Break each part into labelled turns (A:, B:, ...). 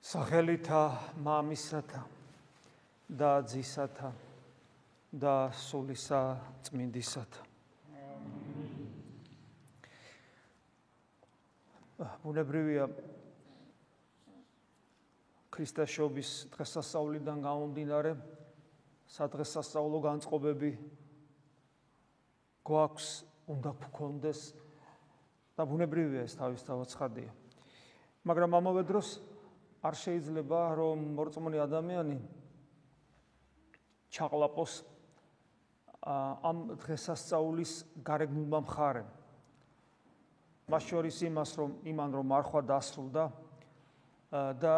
A: სახელითა მამისათა და ძისათა და სულისა წმინდისათა. ბუნებრივია ქრისტეშობის დღესასწაულიდან გამომდინარე სადღესასწაულო განწყობები გვაქვს უნდა გქონდეს და ბუნებრივია ეს თავისთავად ცხადია მაგრამ ამავე დროს არ შეიძლება რომ მორწმუნე ადამიანი ჩაყლაპოს ამ დღესასწაულის გარეგნულმა მხარემ. მას შორის იმას რომ იმან რომ მარხვა დასრულდა და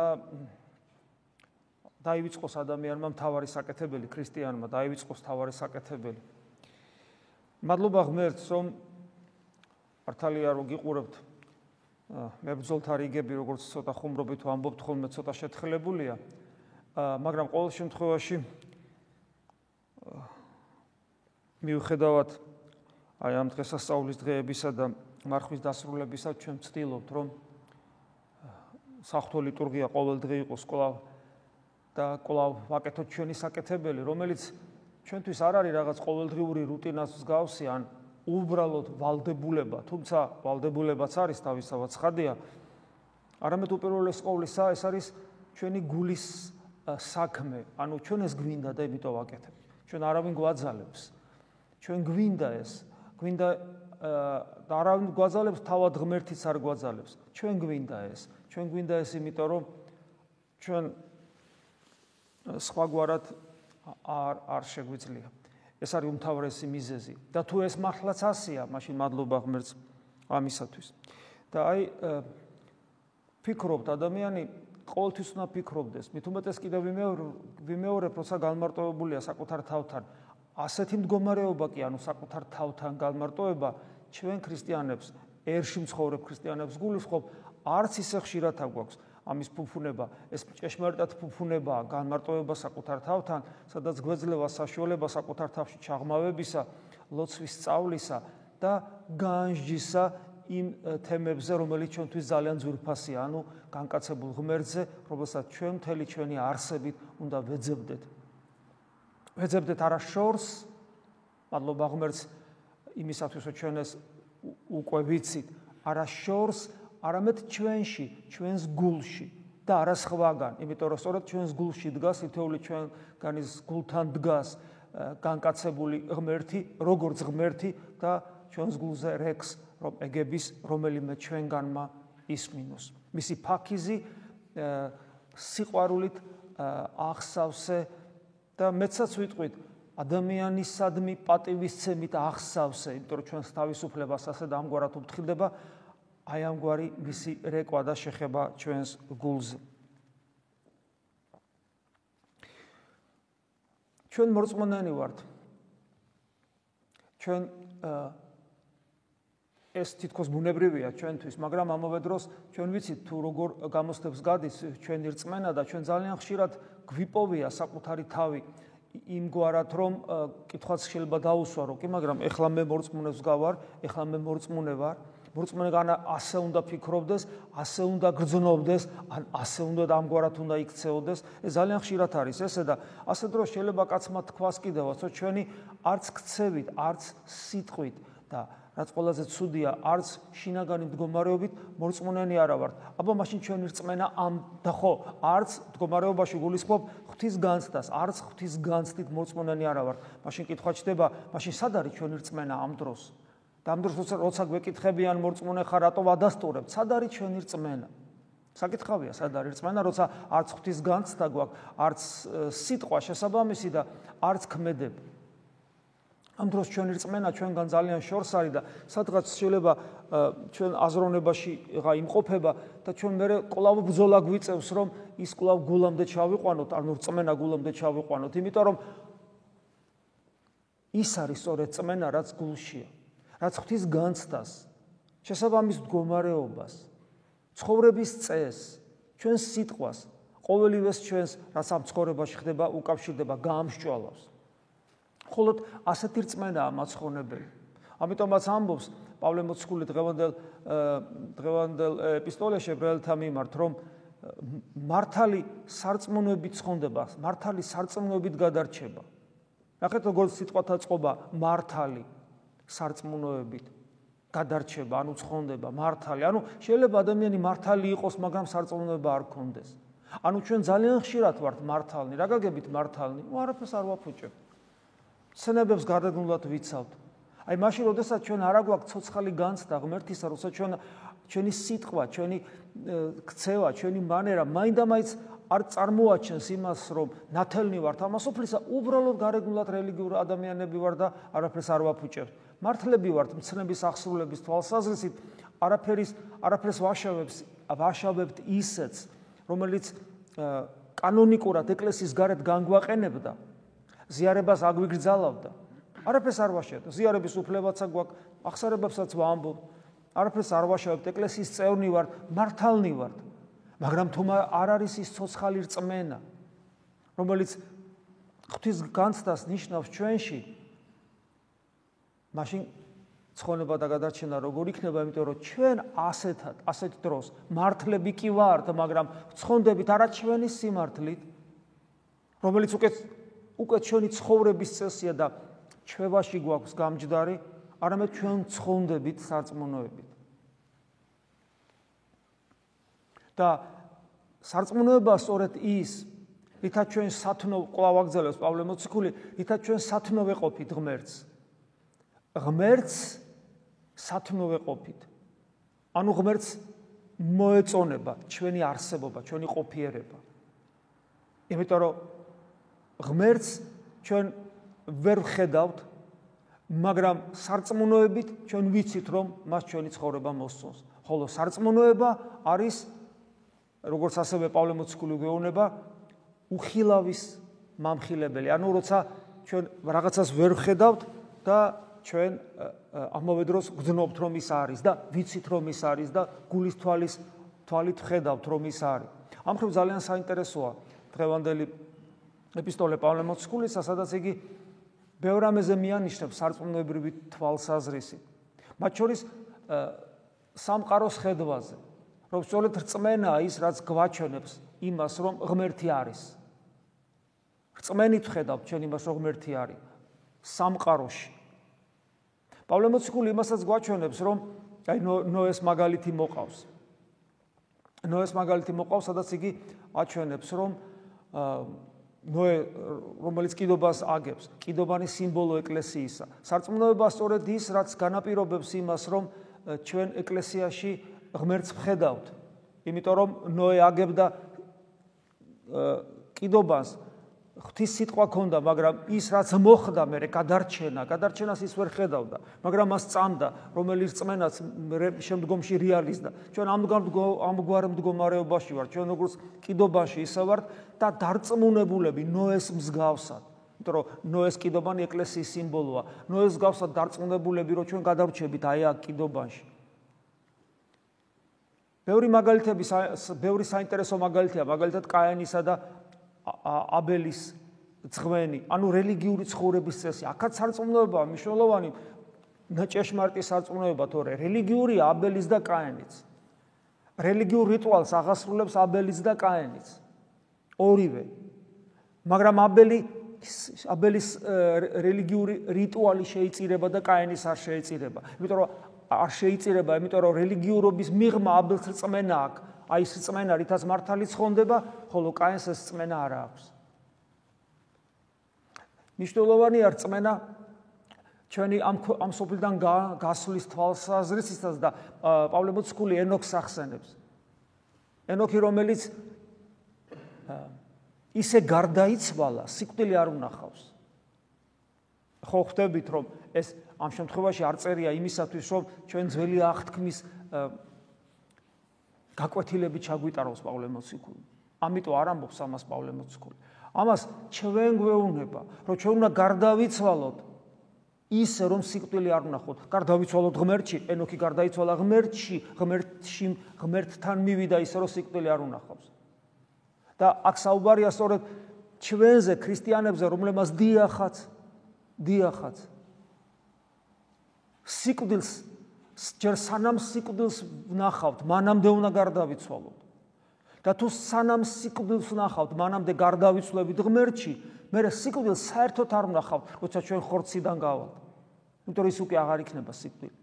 A: დაივიწყოს ადამიანმა მთავარი საკეთებელი ქრისტიანმა დაივიწყოს მთავარი საკეთებელი. მადლობა ღმერთს რომ მართალია რომ გიყურებთ მებრძოლთა რიგები როგორც ცოტა ხუმრობით ვამბობთ ხოლმე ცოტა შეთხლებულია მაგრამ ყოველ შემთხვევაში მიუხედავად აი ამ დღესასწაულის დღეებისა და მარხვის დასრულებისა ჩვენ ვცდილობთ რომ საფრთხო ლიტურგია ყოველ დღე იყოს კვლავ და კვლავ ვაკეთოთ ჩვენი საკეთებელი რომელიც ჩვენთვის არ არის რაღაც ყოველდღიური რუტინას მსგავსი ან უბრალოდ ვალდებულება, თუმცა ვალდებულებაც არის თავისთავად ცხადია. არამედ უპირველეს ყოვლისა ეს არის ჩვენი გულის საქმე, ანუ ჩვენ ეს გვინდა და იმიტომ ვაკეთებ. ჩვენ არავინ გვაძალებს. ჩვენ გვინდა ეს, გვინდა და არავინ გვაძალებს, თავად ღმერთიც არ გვაძალებს. ჩვენ გვინდა ეს. ჩვენ გვინდა ეს იმიტომ რომ ჩვენ სხვაგვარად არ არ შეგვიძლია. ეს არის უმთავრესი მიზეზი და თუ ეს მართლაც ასია, მაშინ მადლობა ღმერთს ამისათვის. და აი ფიქრობთ ადამიანი ყოველთვის უნდა ფიქრობდეს, მით უმეტეს კიდევ ვიმეორებ, როცა განმარტოებულია საკუთარ თავთან. ასეთი მდგომარეობა კი, ანუ საკუთარ თავთან განმარტოება ჩვენ ქრისტიანებს, ერში მცხოვრებ ქრისტიანებს გულისხმობ, არც ისე ხშირად აგვაქვს. ამის ფუფუნება, ეს ჭეშმარიტად ფუფუნებაა განმარტოება საკუთარ თავთან, სადაც გვეძლევა საშუალება საკუთარ თავში ჩაღმავებისა, ლოცვის სწავლისა და განჯისა იმ თემებზე, რომელიც ჩვენთვის ძალიან ძვირფასია, ანუ განკაცებულ ღმერთზე, რომელსაც ჩვენ მთელი ჩვენი არსებით უნდა ვეძებდეთ. ვეძებდეთ არა შორს, მადლობა ღმერთს იმისათვის, რომ ჩვენ ეს უკვე ვიცით, არა შორს არამედ ჩვენში, ჩვენს გულში და არა სხვაგან, იმიტომ რომ სწორედ ჩვენს გულში დგას ითეული ჩვენგანის გულთან დგას განკაცებული ღმერთი, როგორც ღმერთი და ჩვენს გულზე რეკს, რომ ეგების რომელიმე ჩვენგანმა ისმინოს. მისი ფაქიზი სიყვარულით ახსავსე და მეცაც ვიტყვით ადამიანისადმი პატივისცემით ახსავსე, იმიტომ რომ ჩვენს თავისუფლებას ასე და ამგვარად უფრთხილდება აი ამგვარი მისი რეკვა და შეხება ჩვენს გულზე. ჩვენ მორწმუნენი ვართ. ჩვენ ეს თითქოს ბუნებრივია ჩვენთვის, მაგრამ ამავე დროს ჩვენ ვიცით თუ როგორ გამოსდებს გადის ჩვენი რწმენა და ჩვენ ძალიან ხშირად გვიპოვია საკუთარი თავი იმგვარად რომ კითხვაც შეიძლება დაუსვარო, კი, მაგრამ ეხლა მე მორწმუნეს გავარ, ეხლა მე მორწმუნე ვარ. მორწმუნეგან ასე უნდა ფიქრობდეს, ასე უნდა გრძნობდეს, ან ასე უნდა ამგვარად უნდა იქცეოდეს. ეს ძალიან ხშირად არის ესე და ასე დროს შეიძლება კაცმა თქვას კიდევაც, რომ ჩვენი არც ქცევით, არც სიტყვით და რაც ყველაზე ცუდია, არც შინაგანი მდგომარეობით მორწმუნენი არა ვართ. აბა მაშინ ჩვენი რწმენა ამ და ხო, არც მდგომარეობაში გულისხმობ ღვთის განცდას, არც ღვთის განცდით მორწმუნენი არა ვართ. მაშინ კითხვა ჩდება, მაშინ სად არის ჩვენი რწმენა ამ დროს? და ამ დროს როცა როცა გვეკითხებიან მორწმუნე ხარ რატო ვადასტურებ? სად არის ჩვენი რწმენა? საკითხავია სად არის რწმენა? როცა არც ღვთის განცდა გვაქვს არც სიტყვა შესაბამისი და არც ქმედები. ამ დროს ჩვენი რწმენა ჩვენგან ძალიან შორს არის და სადღაც შეიძლება ჩვენ აზროვნებაში ღა იმყოფება და ჩვენ მე კლავ ბძოლა გვიწევს რომ ის კლავ გულამდე ჩავიყვანოთ ანუ რწმენა გულამდე ჩავიყვანოთ იმიტომ რომ ის არის სწორედ რწმენა რაც გულშია რაც ღვთის განცდას, შესაბამის მდგომარეობას, ცხოვრების წესს, ჩვენს სიტყვას, ყოველივეს ჩვენს რაც ამ ცხოვრებაში ხდება, უკავშირდება, გაამშვალავს. ხოლო ასეთი რწმენაა მაცხონებელი. ამიტომაც ამბობს პავლე მოციქული დღევანდელ დღევანდელ ეპისტოლეში ებრაელთა მიმართ, რომ მართალი სარწმუნოებით ცხონდება, მართალი სარწმუნოებით გადარჩება. ნახეთ როგორ სიტყვათა წყობა მართალი სარწმუნოებით გადარჩება, ანუ ცხონდება, მართალი. ანუ შეიძლება ადამიანი მართალი იყოს, მაგრამ სარწმუნოება არ ქონდეს. ანუ ჩვენ ძალიან ხშირად ვართ მართალნი, რა გაგებით მართალნი? ნუ არაფერს არ ვაფუჭებ. ცნებებს გარდაგვულად ვიცავთ. აი მაშინ როდესაც ჩვენ არ აგვაქვს ცოცხალი განცდა ღმერთისა, როცა ჩვენ ჩვენი სიტყვა, ჩვენი ქცევა, ჩვენი მანერა მაინდამაინც არ წარმოაჩენს იმას, რომ ნათელნი ვართ ამას ოფლისა, უბრალოდ გარეგნულად რელიგიური ადამიანები ვარ და არაფერს არ ვაფუჭებ. მართლები ვართ მცნების აღსრულების თვალსაზრისით, არაფერის არაფერს ვაშავებს, ვაშავებთ ისეც, რომელიც კანონიკურად ეკლესიის გარეთ განგვაყენებდა, ზიარებას აგვიგრძალავდა. არაფერს არ ვაშავებთ. ზიარების უფლებაცაც გვაქვს, ახსარებებსაც ვამბობ. არაფერს არ ვაშავებთ, ეკლესიის წევრნი ვართ, მართალნი ვართ. მაგრამ თუ არ არის ის ცოცხალი რწმენა, რომელიც ღვთის განცდას ნიშნავს ჩვენში, მაშინ ცხონება და გადარჩენა როგორ იქნება, იმიტომ რომ ჩვენ ასეთად, ასეთ დროს მართლები კი ვართ, მაგრამ ცხონდებით არა ჩვენი სიმართლით, რომელიც უკვე უკვე ჩვენი ცხოვრების წესია და ჩვევაში გვაქვს გამჯდარი, არამედ ჩვენ ცხონდებით სარწმუნოებით. და სარწმუნოება სწორედ ის, რითაც ჩვენ სათნო კვლავ აგზელებს პავლე მოციქული, რითაც ჩვენ სათნო ვეყოფით ღმერთს. ღმერთს სათნო ვეყოფით. ანუ ღმერთს მოეწონება ჩვენი არსებობა, ჩვენი ყოფიერება. იმიტომ რომ ღმერთს ჩვენ ვერ ვხედავთ, მაგრამ სარწმუნოებით ჩვენ ვიცით, რომ მას ჩვენი ცხოვრება მოსწონს. ხოლო სარწმუნოება არის როგორც ასევე პავლე მოციქული გვეუბნება, უხილავის მამხილებელი. ანუ როცა ჩვენ რაღაცას ვერ ხედავთ და ჩვენ ამავე დროს გძნობთ რომ ის არის და ვიცით რომ ის არის და გულის თვალის თვალით ხედავთ რომ ის არის. ამ ხრივ ძალიან საინტერესოა დღევანდელი ეპისტოლე პავლე მოციქულისა, სადაც იგი ბევრ ამაზე მიანიშნებს სარწმუნოებრივი თვალსაზრისი. მათ შორის სამყაროს ხედვაზე. რომ სწორედ რწმენაა ის, რაც გვაჩვენებს იმას, რომ ღმერთი არის. რწმენით ხედავთ ჩვენ იმას, რომ ღმერთი არის სამყაროში. პავლე მოციქული იმასაც გვაჩვენებს, რომ აი ნოეს მაგალითი მოყავს. ნოეს მაგალითი მოყავს, სადაც იგი აჩვენებს, რომ ნოე რომელიც კიდობას აგებს, კიდობანი სიმბოლო ეკლესიისა. სარწმუნოება სწორედ ის, რაც განაპირობებს იმას, რომ ჩვენ ეკლესიაში ღმერთს ვხედავთ. იმიტომ რომ ნოე აგებდა კიდობას ღვთის სიტყვა ქონდა, მაგრამ ის რაც მოხდა მე გადარჩენა, გადარჩენას ის ვერ ხედავდა, მაგრამ მას წამდა, რომელიც წმენაც შემდგომში რეალიზდა. ჩვენ ამგვარ მდგომარეობაში ვართ, ჩვენ როგორც კიდობაში ისე ვართ და დარწმუნებულები ნოეს მსგავსად. იმიტომ რომ ნოეს კიდობანი ეკლესიის სიმბოლოა. ნოეს მსგავსად დარწმუნებულები რომ ჩვენ გადავრჩებით აი აქ კიდობაში. ბევრი მაგალითები ბევრი საინტერესო მაგალითია მაგალითად კაენისა და აბელის ძღვენი ანუ რელიგიური ცხოვრების წესი. აქაც სარწმუნოებაა მნიშვნელოვანი ნაჭეშმარტი სარწმუნოება თორე. რელიგიური აბელის და კაენიც. რელიგიურ რიტუალს აღასრულებს აბელის და კაენიც. ორივე. მაგრამ აბელი აბელის რელიგიური რიტუალი შეიწირება და კაენის არ შეიწირება იმიტომ რომ არ შეიწირება, იმიტომ რომ რელიგიურობის მიღმა აბელს რწმენა აქვს. აი ეს რწმენა, რითაც მართალი ცხონდება, ხოლო კაინს ეს რწმენა არ აქვს. მნიშვნელოვანია რწმენა ჩვენი ამ ამ სოფლიდან გასulis თვალსაზრისითაც და პავლე მოციქული ენოქს ახსენებს. ენოქი რომელიც ისე გარდაიცვალა, სიკვდილი არ უნახავს. ხო ხვდებით რომ ეს ამ შემთხვევაში არ წერია იმისათვის, რომ ჩვენ ძველი აღთქმის გაკვეთილები ჩაგვიტაროს პავლე მოციქული. ამიტომ არ ამბობს ამას პავლე მოციქული. ამას ჩვენ გვეუბნება, რომ ჩვენ უნდა გარდავიცვალოთ ისე რომ სიკვდილი არ ვნახოთ. გარდავიცვალოთ ღმერთში, ენოქი გარდაიცვალა ღმერთში, ღმერთში ღმერთთან მივიდა ისე რომ სიკვდილი არ ვნახავს. და აქ საუბარია სწორედ ჩვენზე ქრისტიანებზე, რომლებმაც დიახაც დიახაც სიკვდილს ჯერ სანამ სიკვდილს ვნახავთ, მანამდე უნდა გარდავიცვალოთ. და თუ სანამ სიკვდილს ნახავთ, მანამდე გარდავიცვლებით ღმერთში, მე სიკვდილს საერთოდ არ ვნახავთ, როცა ჩვენ ხორციდან გავალთ. იმიტომ ის უკვე აღარ იქნება სიკვდილი.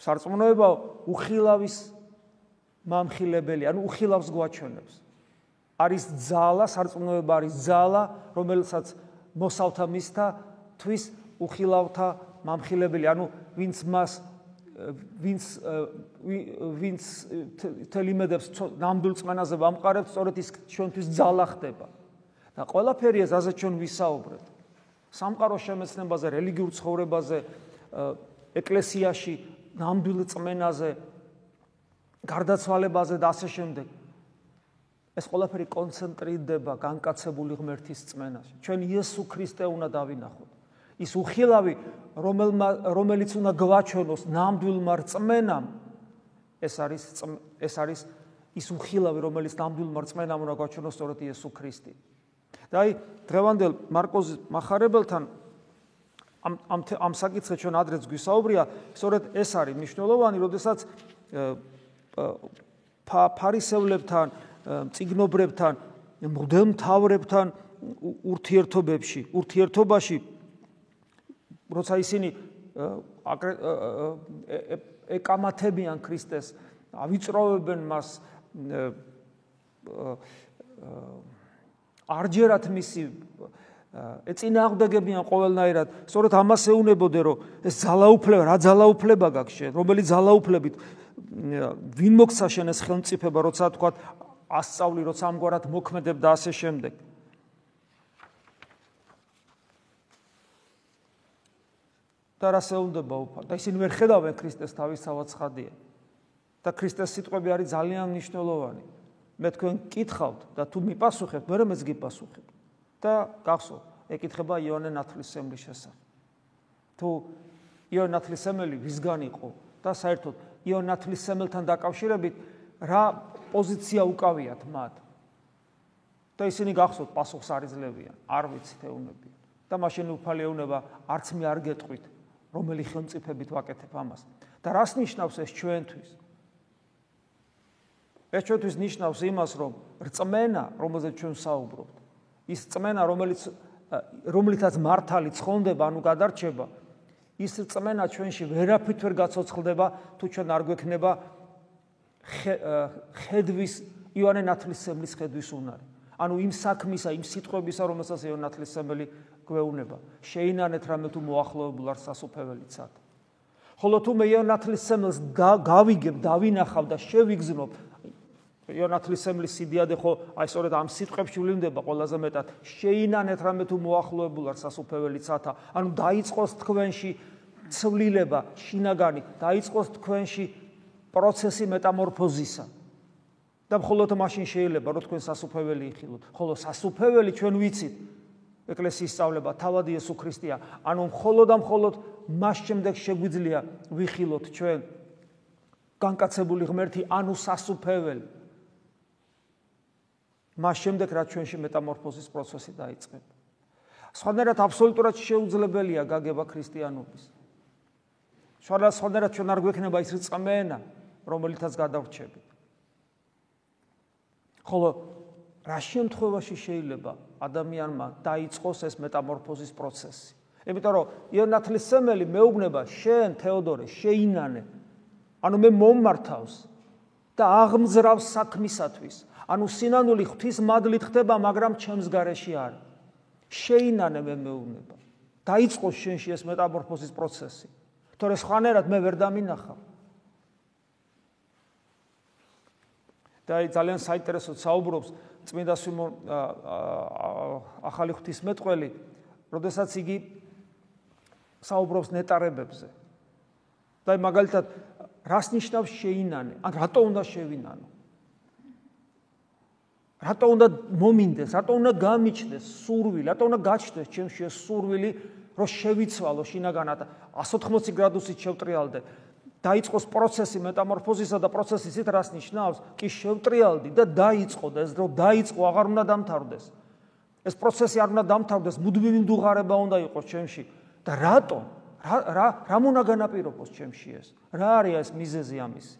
A: სარწმუნოება უხილავის მამხილებელი, ანუ უხილავს გვაჩვენებს. არის ძალა, სარწმუნოება არის ძალა, რომელსაც მოსავთა მისთა თვის უხილავთა მამხილებელი, ანუ ვინც მას ვინც ვინც თელიმედებს ნამდვილ წმენაზე ვამყარებს, სწორედ ის ჩვენთვის ძალა ხდება. და ყველაფერი ეს ასე ჩვენ ვისაუბრეთ. სამყაროს შემეცნებაზე, რელიგიურ ცხოვრებაზე, ეკლესიაში ნამდვილ წმენაზე, გარდაცვალებაზე და ასე შემდეგ. ეს ყველაფერი კონცენტრირდება განკაცებული ღმერთის წმენაში. ჩვენ იესო ქრისტე უნდა დავინახოთ. ის უხილავი, რომელიც უნდა გვაჩვენოს ნამდვილმა რწმენამ, ეს არის ეს არის ის უხილავი, რომელიც ნამდვილმა რწმენამ უნდა გვაჩვენოს სწორედ იესო ქრისტე. და აი დღევანდელ მარკოზ מחარებელთან ამ ამ ამ საკითხზე ჩვენ ადრეც გვისაუბრია, სწორედ ეს არის მნიშვნელოვანი, როდესაც ფარისევლებთან, ციგნობრებთან, მღვდელმთავრებთან ურთიერთობებში, ურთიერთობაში როცა ისინი ეკამათებიან ქრისტეს, ავიწროვებენ მას არჯერად მისი ეწინააღმდეგებიან ყოველნაირად. სწორედ ამას ეუნებოდე, რომ ეს ძალაუფლება, რა ძალაუფლება გაქვს შენ, რომელი ძალაუფლებით ვინ მოგცა შენ ეს ხელმწიფება, როცა თქვა ასწავლი, როცა ამგვარად მოქმედებ და ასე შემდეგ. და რას ეუნდება უფალ? და ისინი ვერ ხედავენ ქრისტეს თავისთავად ცხადია. და ქრისტეს სიტყვები არის ძალიან მნიშვნელოვანი. მე თქვენ კითხავთ და თუ მიპასუხებთ, მე მეც გიპასუხებ. და გახსოვთ, ეკითხება იოანე ნათლისმცემლის შესახებ. თუ იოანე ნათლისმცემელი ვისგან იყო და საერთოდ იოანე ნათლისმცემელთან დაკავშირებით რა პოზიცია უკავიათ მათ? და ისინი გახსოვთ, პასუხს არ იძლევიან, არ ვიცით ეუნებიან. და მაშინ უფალი ეუნება, არც მე არ გეტყვით, რომელი ხელმწიფებით ვაკეთებ ამას. და რას ნიშნავს ეს ჩვენთვის? ეს ჩვენთვის ნიშნავს იმას, რომ რწმენა, რომელზეც ჩვენ საუბრობთ, ის წმენა, რომელიც რომლითაც მართალი ცხონდება, ანუ გადარჩება, ის წმენა ჩვენში ვერაფრით ვერ გაცოცხლდება, თუ ჩვენ არ გვექნება ხედვის იოანე ნათლისმცემლის ხედვის უნარი. ანუ იმ საქმისა, იმ სიტყვებისა, რომელსაც იოანე ნათლისმცემელი გვეუბნება, შეინანეთ რამე თუ მოახლოებულ არ სასופეველიცად. ხოლო თუ მე იოანე ნათლისმცემელს გავიგებ, დავინახავ და შევიგზნობ იოანე ნათლისმცემლის სიდიადე ხო აი სწორედ ამ სიტყვებში ვლინდება ყველაზე მეტად. შეინანეთ რამე თუ მოახლოებულ არ სასופეველიცათა. ანუ დაიწყოს თქვენში ცვლილება შინაგანი, დაიწყოს თქვენში პროცესი მეტამორფოზისა. და მხოლოდ მაშინ შეიძლება რომ თქვენ სასუფეველი იხილოთ. ხოლო სასუფეველი ჩვენ ვიცით ეკლესიის სწავლება თავად იესო ქრისტეა. ანუ მხოლოდ და მხოლოდ მას შემდეგ შეგვიძლია ვიხილოთ ჩვენ განკაცებული ღმერთი, ანუ სასუფეველი. მას შემდეგ რაც ჩვენში მეტამორფოზის პროცესი დაიწყება. სხვანაირად აბსოლუტურად შეუძლებელია გაგება ქრისტიანობის. სხვანაირად ჩვენ არ გვექნება ის რწმენა, რომელიცაც გადავრჩებით. ხოლო რა შემთხვევაში შეიძლება ადამიანმა დაიწყოს ეს მეტამორფოზის პროცესი? იმიტომ რომ იონათლის სემელი მეუბნება შენ თეოდორე შეინანე ანუ მე მომმართავს და აღმზრავს საქმისათვის ანუ სინანული ღვთის მადლით ხდება, მაგრამ ჩემს გარეში არ. შეინანე მე მეუბნება. დაიწყოს შენში ეს მეტამორფოზის პროცესი. თორე სხვანაირად მე ვერ დამინახავ. და აი ძალიან საინტერესო საუბრობს წმინდა სიმონ ახალი ღვთის მეტყველი, როდესაც იგი საუბრობს ნეტარებებზე. და აი მაგალითად რას ნიშნავს შეინანე? ან რატო უნდა შევინანო? რატო უნდა მომინდეს, რატო უნდა გამიჩნდეს სურვილი, რატო უნდა გაჩნდეს ჩემში ეს სურვილი, რომ შევიცვალო შინაგანად 180 გრადუსით შევტრიალდე. დაიწყოს პროცესი მეტამორფოზისა და პროცესი ისეთ რას ნიშნავს? კი შევტრიალდი და დაიწყო და ეს რომ დაიწყო აღარ უნდა დამთავრდეს. ეს პროცესი არ უნდა დამთავრდეს, მუდმივი მდუღარება უნდა იყოს ჩემში. და რატო? რა რა რა მონა განაპირობოს ჩემში ეს? რა არის ეს მიზეზი ამისი?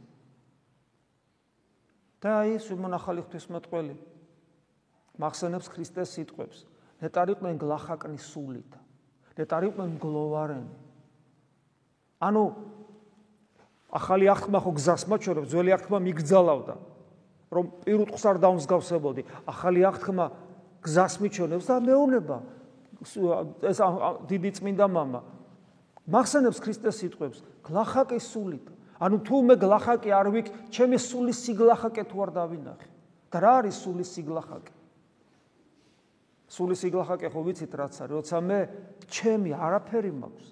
A: და ის უმონახალი ღვთისმეტყველი მახსენებს ქრისტეს სიტყვებს. ნეტარიყვენ გლახაკნის სულით. ნეტარიყვენ გლოვარენი. ანუ ახალი აღთქმა ხო გზას მოჩორებს, ძველი აღთქმა მიგძალავდა. რომ პირუტყს არ დაუმსგავსებოდი. ახალი აღთქმა გზას მიჩვენებს და მეუნება ეს დიდი წმინდა мама მახსენებს ქრისტეს სიტყვებს გლახაკის სულით ანუ თუ მე გლახაკი არ ვიქ ჩემი სულის სიგლახაკე თუ არ დავინახე და რა არის სულის სიგლახაკე სულის სიგლახაკე ხო ვიცით რაც არის როცა მე ჩემი არაფერი მაქვს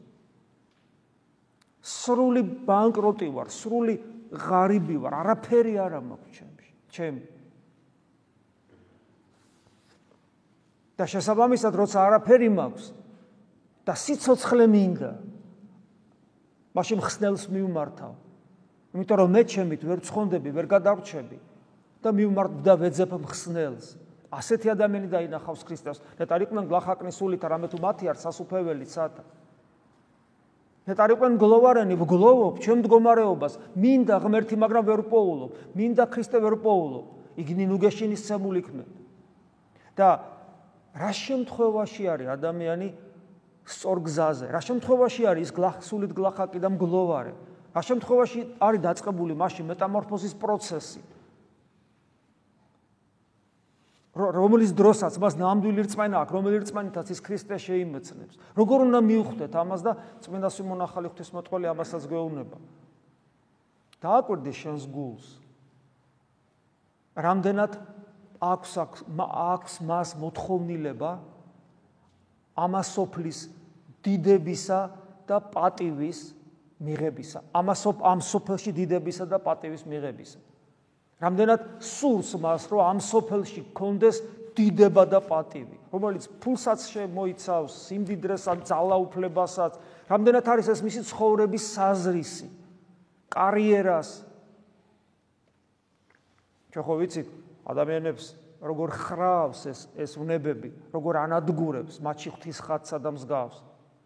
A: სრული ბანკროტი ვარ სრული ღარიბი ვარ არაფერი არ მაქვს ჩემში ჩემი და შესაბამისად როცა არაფერი მაქვს და სიцоცხლე მინდა მაშინ ხსნელს მივმართავ. იმიტომ რომ მე ჩემით ვერ ცხონდები ვერ გადავრჩები და მივმართ და ვეძებ ხსნელს. ასეთი ადამიანი დაინახავს ქრისტეს და ტარიყვენ გლახაკნის სულით რამე თუ მათი არ სასუფეველი ცათა და ტარიყვენ გლოვარენი გლოვობ ჩემ მდგომარეობას მინდა ღმერთი მაგრამ ვერ პოულობ მინდა ქრისტე ვერ პოულობ იგნი ნუგეშინის ცემული იქნე და რა შემთხვევაში არის ადამიანი სწორ გზაზე? რა შემთხვევაში არის ის გლახსულით გლახაკი და მგლოვარე? რა შემთხვევაში არის დაწყებული მასში მეტამორფოზის პროცესი? რომელიც დროსაც მას ნამდვილი რწმენა აქვს, რომელიც რწმენითაც ის ქრისტე შეიმეცნებს. როგორ უნდა მიუხვდეთ ამას და წმინდა სიმონ ახალი ღვთისმოწყალე ამასაც გვეუბნება. დააკვირდი შენს გულს. რამდენად აქვს აქვს მას მოთხოვნილება ამასოფლის დიდებისა და პატივის მიღებისა ამასოფ ამ სოფელში დიდებისა და პატივის მიღებისა რამდენად სულს მას რომ ამ სოფელში კონდეს დიდება და პატივი. რომელიც ფულსაც შემოიცავს სიმდიდრეს ან ძალაუფლებასაც. რამდენად არის ეს მისი ცხოვრების საზრისი კარიერას? ჩვენ ხო ვიცით ადამიანებს როგორ ხრავს ეს ეს უნებები, როგორ ანადგურებს მათში ღვთის ხატსა და მსგავს.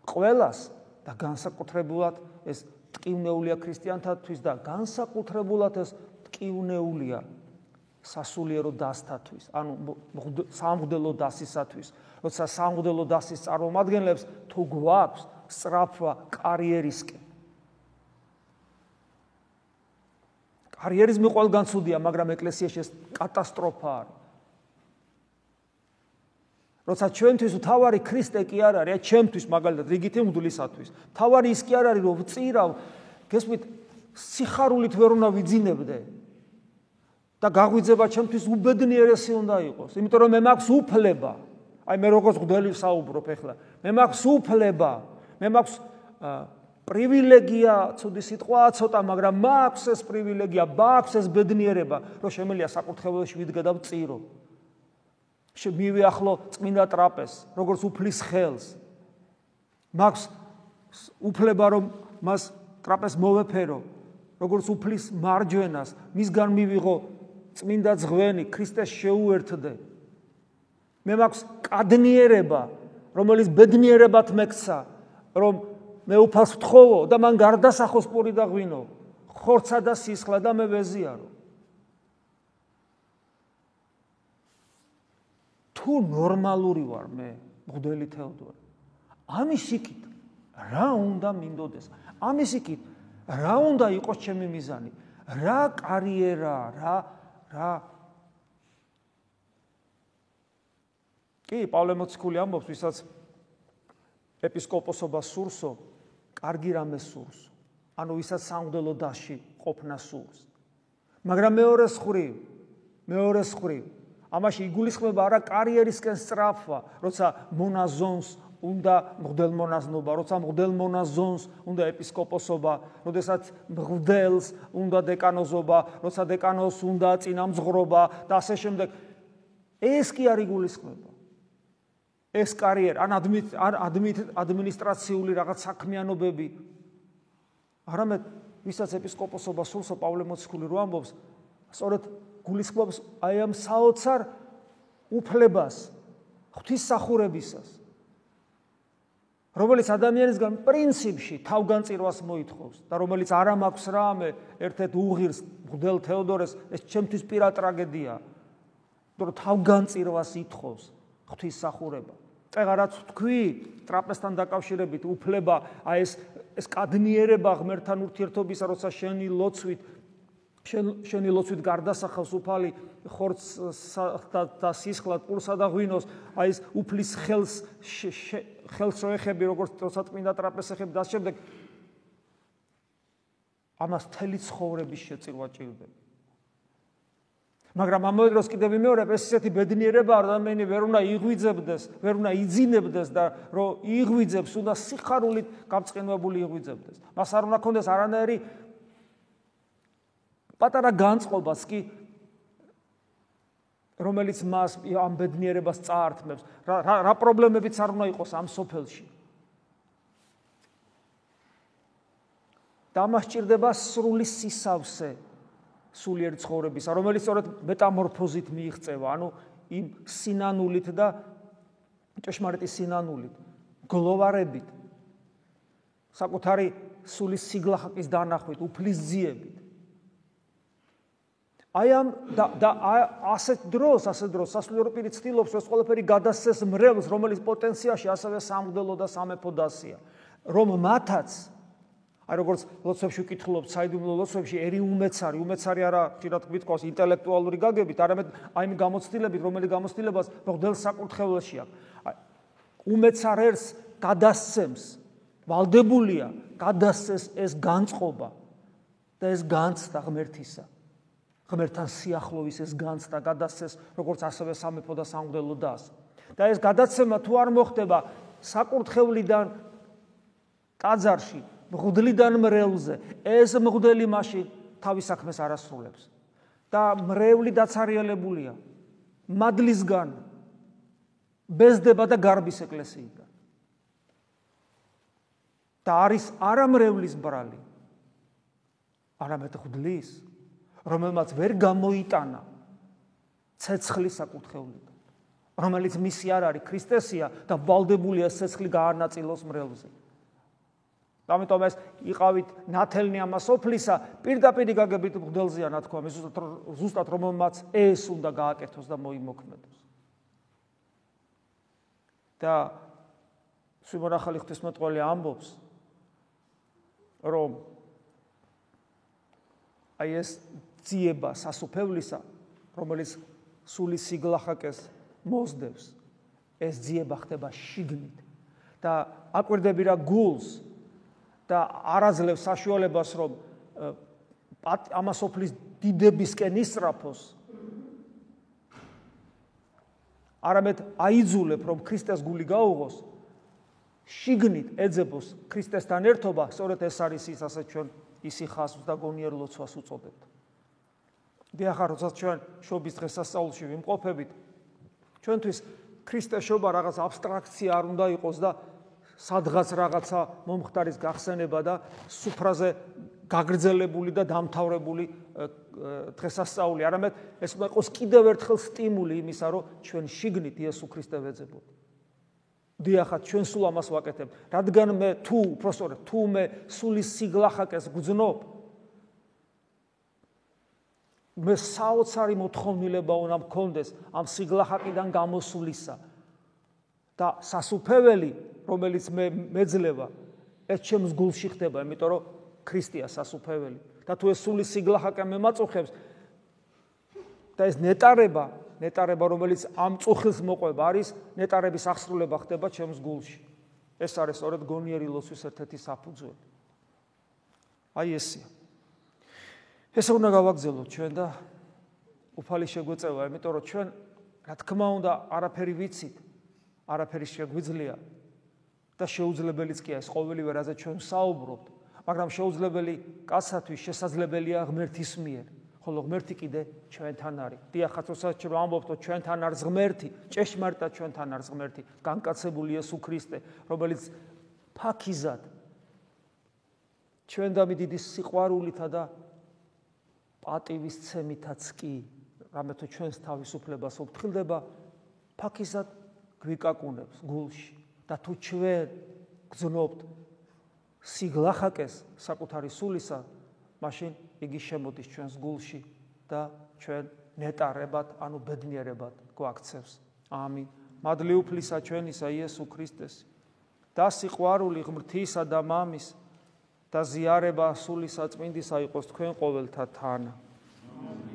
A: ყველას და განსაკუთრებულად ეს ტკივნეულია ქრისტიანთათვის და განსაკუთრებულად ეს ტკივნეულია სასულიერო დასთათვის, ანუ სამღდელო დასისათვის. როცა სამღდელო დასის წარმომადგენლებს თუ გვაქვს სწრაფვა კარიერისკენ კარიერიზმი ყველგან ცუდია, მაგრამ ეკლესიაში ეს კატასტროფა არის. როცა ჩვენთვის თავარი ქრისტე კი არ არის, აი ჩემთვის მაგალითად რიგითი მგლისათვის. თავარი ის კი არ არის, რომ ვწირავ, გესმით, სიხარულით ვერ უნდა ვიძინებდე. და გაღვიძება ჩემთვის უბედნიერესი უნდა იყოს, იმიტომ რომ მე მაქვს უფლება. აი მე როგორც ღდელი საუბრობ ახლა. მე მაქვს უფლება. მე მაქვს პრივილეგია, ცუდი სიტყვა ცოტა, მაგრამ მაქვს ეს პრივილეგია, მაქვს ეს ბედნიერება, რომ შემელია საკურთხეველში ვიდგა და ვწირო. შემივიახლო წმინდა ტრაპეზს, როგორც უფლის ხელს. მაქვს უფლება რომ მას ტრაპეზს მოვეფერო, როგორც უფლის მარჯვენას, მისგან მივიღო წმინდა ძღვენი, ქრისტეს შეუერთდე. მე მაქვს კადნიერება, რომელიც ბედნიერებად მექცა, რომ მე უფალს ვთხოვო და მან გარდასახოს პური და ღვინო ხორცა და სისხლა და მე ვეზიარო თუ ნორმალური ვარ მე მღვდელი თეოდორე ამის იქით რა უნდა მინდოდეს ამის იქით რა უნდა იყოს ჩემი მიზანი რა კარიერა რა რა კი პავლე მოციქული ამბობს ვისაც ეპისკოპოსობა სურსო კარგი რამე სურს. ანუ ვისაც სამღდელო დასში ყოფნა სურს. მაგრამ მეორე ხრი, მეორე ხრი, ამაში იგულისხმება არა კარიერისკენ სწრაფვა, როცა მონაზონს უნდა მღდელმონაზნობა, როცა მღდელმონაზონს უნდა ეპისკოპოსობა, როდესაც მღდელს უნდა დეკანოზობა, როცა დეკანოს უნდა წინამძღვრობა და ასე შემდეგ. ეს კი არ იგულისხმება. ეს კარიერა ან ადმინისტრაციული რაღაც საქმიანობები არამედ ვისაც ეპისკოპოსობა სულსო პავლე მოციქული რო ამბობს სწორედ გულისხმობს აი ამ საოცარ უფლებას ღვთის სახურებისას რომელიც ადამიანისგან პრინციპში თავგანწირვას მოითხოვს და რომელიც არ ამაქვს რამე ერთ-ერთ უღირს მღვდელ თეოდორეს ეს ჩემთვის პირა ტრაგედია. რომ თავგანწირვას ითხოვს ღვთისმსახურება წეგა რაც თქვი ტრაპესთან დაკავშირებით უფლება აი ეს ეს კადნიერება ღმერთთან ურთიერთობისა როცა შენი ლოცვით შენ შენი ლოცვით გარდასახავს უფალი ხორცს და სისხლად პურსა და ღვინოს აი ეს უფლის ხელს ხელს როეხები როგორც თორსა წმინდა ტრაპეზები და შემდეგ ამას თელი ცხოვრების შეწირვა ჭირდება მაგრამ ამავე დროს კიდევ მეორე ეს ისეთი ბედნიერება ადამიანი ვერ უნდა იღვიძებდეს, ვერ უნდა იძინებდეს და რომ იღვიძებს, უნდა სიხარულით გამწყენებული იღვიძებდეს. მას არ უნდა კონდეს არანაირი პატარა განწყობას კი რომელიც მას ამ ბედნიერებას წაართმევს. რა რა პრობლემებიც არ უნდა იყოს ამ სოფელში. და მას ჭირდება სრული სისავსე სულიერ ცხოვრების, რომელიც სწორედ მეტამორფოზით მიიღწევა, ანუ იმ სინანულით და ჭეშმარიტი სინანულით, გლოვარებით, საკუთარი სულის სიგლახაკის დანახვით, უფლის ძიებით. აი ამ და და ასეთ დროს, ასეთ დროს სასულიერო პირი ცდილობს, რომ ყველაფერი გადასცეს მრევლს, რომელიც პოტენციაში ასევე სამგდელო და სამეფო დასია, რომ მათაც აი როგორც ლოცვებში ვკითხულობ, საიდუმლო ლოცვებში ერი უმეცარი, უმეცარი არა ხშირად გვითხოვს ინტელექტუალური გაგებით, არამედ აი იმ გამოცდილებით, რომელიც გამოცდილებას მოგდელ საკურთხეველში აქვს. აი უმეცარერს გადასცემს, ვალდებულია გადასცეს ეს განწყობა და ეს განცდა ღმერთისა. ღმერთთან სიახლოვის ეს განცდა გადასცეს, როგორც ასევე სამეფო და სამგდელო დას. და ეს გადაცემა თუ არ მოხდება საკურთხევლიდან ტაძარში მღვდლიდან მრევლზე ეს მღვდელი მასში თავის საქმეს არასრულებს. და მრევლი დაცარიელებულია. მადლისგან ბეზდება და გარბის ეკლესიიდან. და არის არამრევლის ბრალი არამედ ღვდლის რომელმაც ვერ გამოიტანა ცეცხლის საკურთხევლიდან რომელიც მისი არ არის ქრისტესია და ვალდებულია ცეცხლი გაარნაწილოს მრევლზე ამიტომ ეს იყავით ნათელნი ამას ოფლისა პირდაპირ გაგებით მგდელზეა ნათქვა ზუსტად ზუსტად რომელმაც ეს უნდა გააკეთოს და მოიმოქმედოს. და სიმონახალი ღვთისმეტყველი ამბობს რომ აი ეს ძიება სასופევლისა რომელიც სული სიგლახაკეს მოსდევს ეს ძიება ხდება შიგნით. და აკვირდები რა გულს და არაძლევს საშუალებას რომ ამასოფლის დიდებისკენ ისწრაფოს არამედ აიძულებ რომ ქრისტეს გული გაუღოს შიგნით ეძებოს ქრისტესთან ერთობა სწორედ ეს არის ის ასე ჩვენ ისი ხასს და გონიერ ლოცვას უწოდებთ დიახარ როდესაც ჩვენ შობის დღესასწაულში ვიმყოფებით ჩვენთვის ქრისტეს შობა რაღაც აბსტრაქცია არ უნდა იყოს და სადღაც რაღაცა მომხდარის გახსენება და სუფრაზე გაგრძელებული და დამთავრებული დღესასწაული. არამედ ეს უნდა იყოს კიდევ ერთხელ სტიმული იმისა, რომ ჩვენ შიგნით იესო ქრისტე ვეძებოთ. დიახაც ჩვენ სულ ამას ვაკეთებ. რადგან მე თუ უბრალოდ თუ მე სულის სიგლახაკეს გძნობ მე საოცარი მოთხოვნილება უნდა მქონდეს ამ სიგლახაკიდან გამოსულისა. და სასუფეველი რომელიც მე მეძლევა ეს ჩემს გულში ხდება იმიტომ რომ ქრისტია სასუფეველი. და თუ ეს სული სიგლახაკა მემაწუხებს და ეს ნეტარება ნეტარება რომელიც ამ წუხილს მოყვება არის ნეტარების აღსრულება ხდება ჩემს გულში. ეს არის სწორედ გონიერი ლოცვის ერთ-ერთი საფუძველი. აი ესია ეს უნდა გავაგზავნოთ ჩვენ და უფალი შეგვეწევა იმიტომ რომ ჩვენ რა თქმა უნდა არაფერი ვიცით არაფერი შეგვიძლია და შეუძლებელიც კი ეს ყოველივე რაზე ჩვენ საუბრობთ, მაგრამ შეუძლებელი კაცათვის შესაძლებელია ღმერთის მიერ, ხოლო ღმერთი კიდე ჩვენთან არის. დიახაც როცა ჩვენ ამბობთ, ჩვენთან არის ღმერთი, ჭეშმარიტად ჩვენთან არის ღმერთი, განკაცებული იესო ქრისტე, რომელიც ფაქიზად ჩვენ და մի დიდი სიყვარულითა და პატივის ცემითაც კი, რამე თუ ჩვენს თავისუფლებას უფრთხილდება, ფაქიზად გვიკაკუნებს გულში. და თუ ჩვენ გძნობთ სიგლახაკეს საკუთარი სულისა, მაშინ იგი შემოდის ჩვენს გულში და ჩვენ ნეტარებად, ანუ ბედნიერებად გვაქცევს. ამინ. მადლი უფლისა ჩვენისა იესო ქრისტეს და სიყვარული ღმრთისა და მამის და ზიარება სული საწმინდისა იყოს თქვენ ყოველთა თან. ამენ.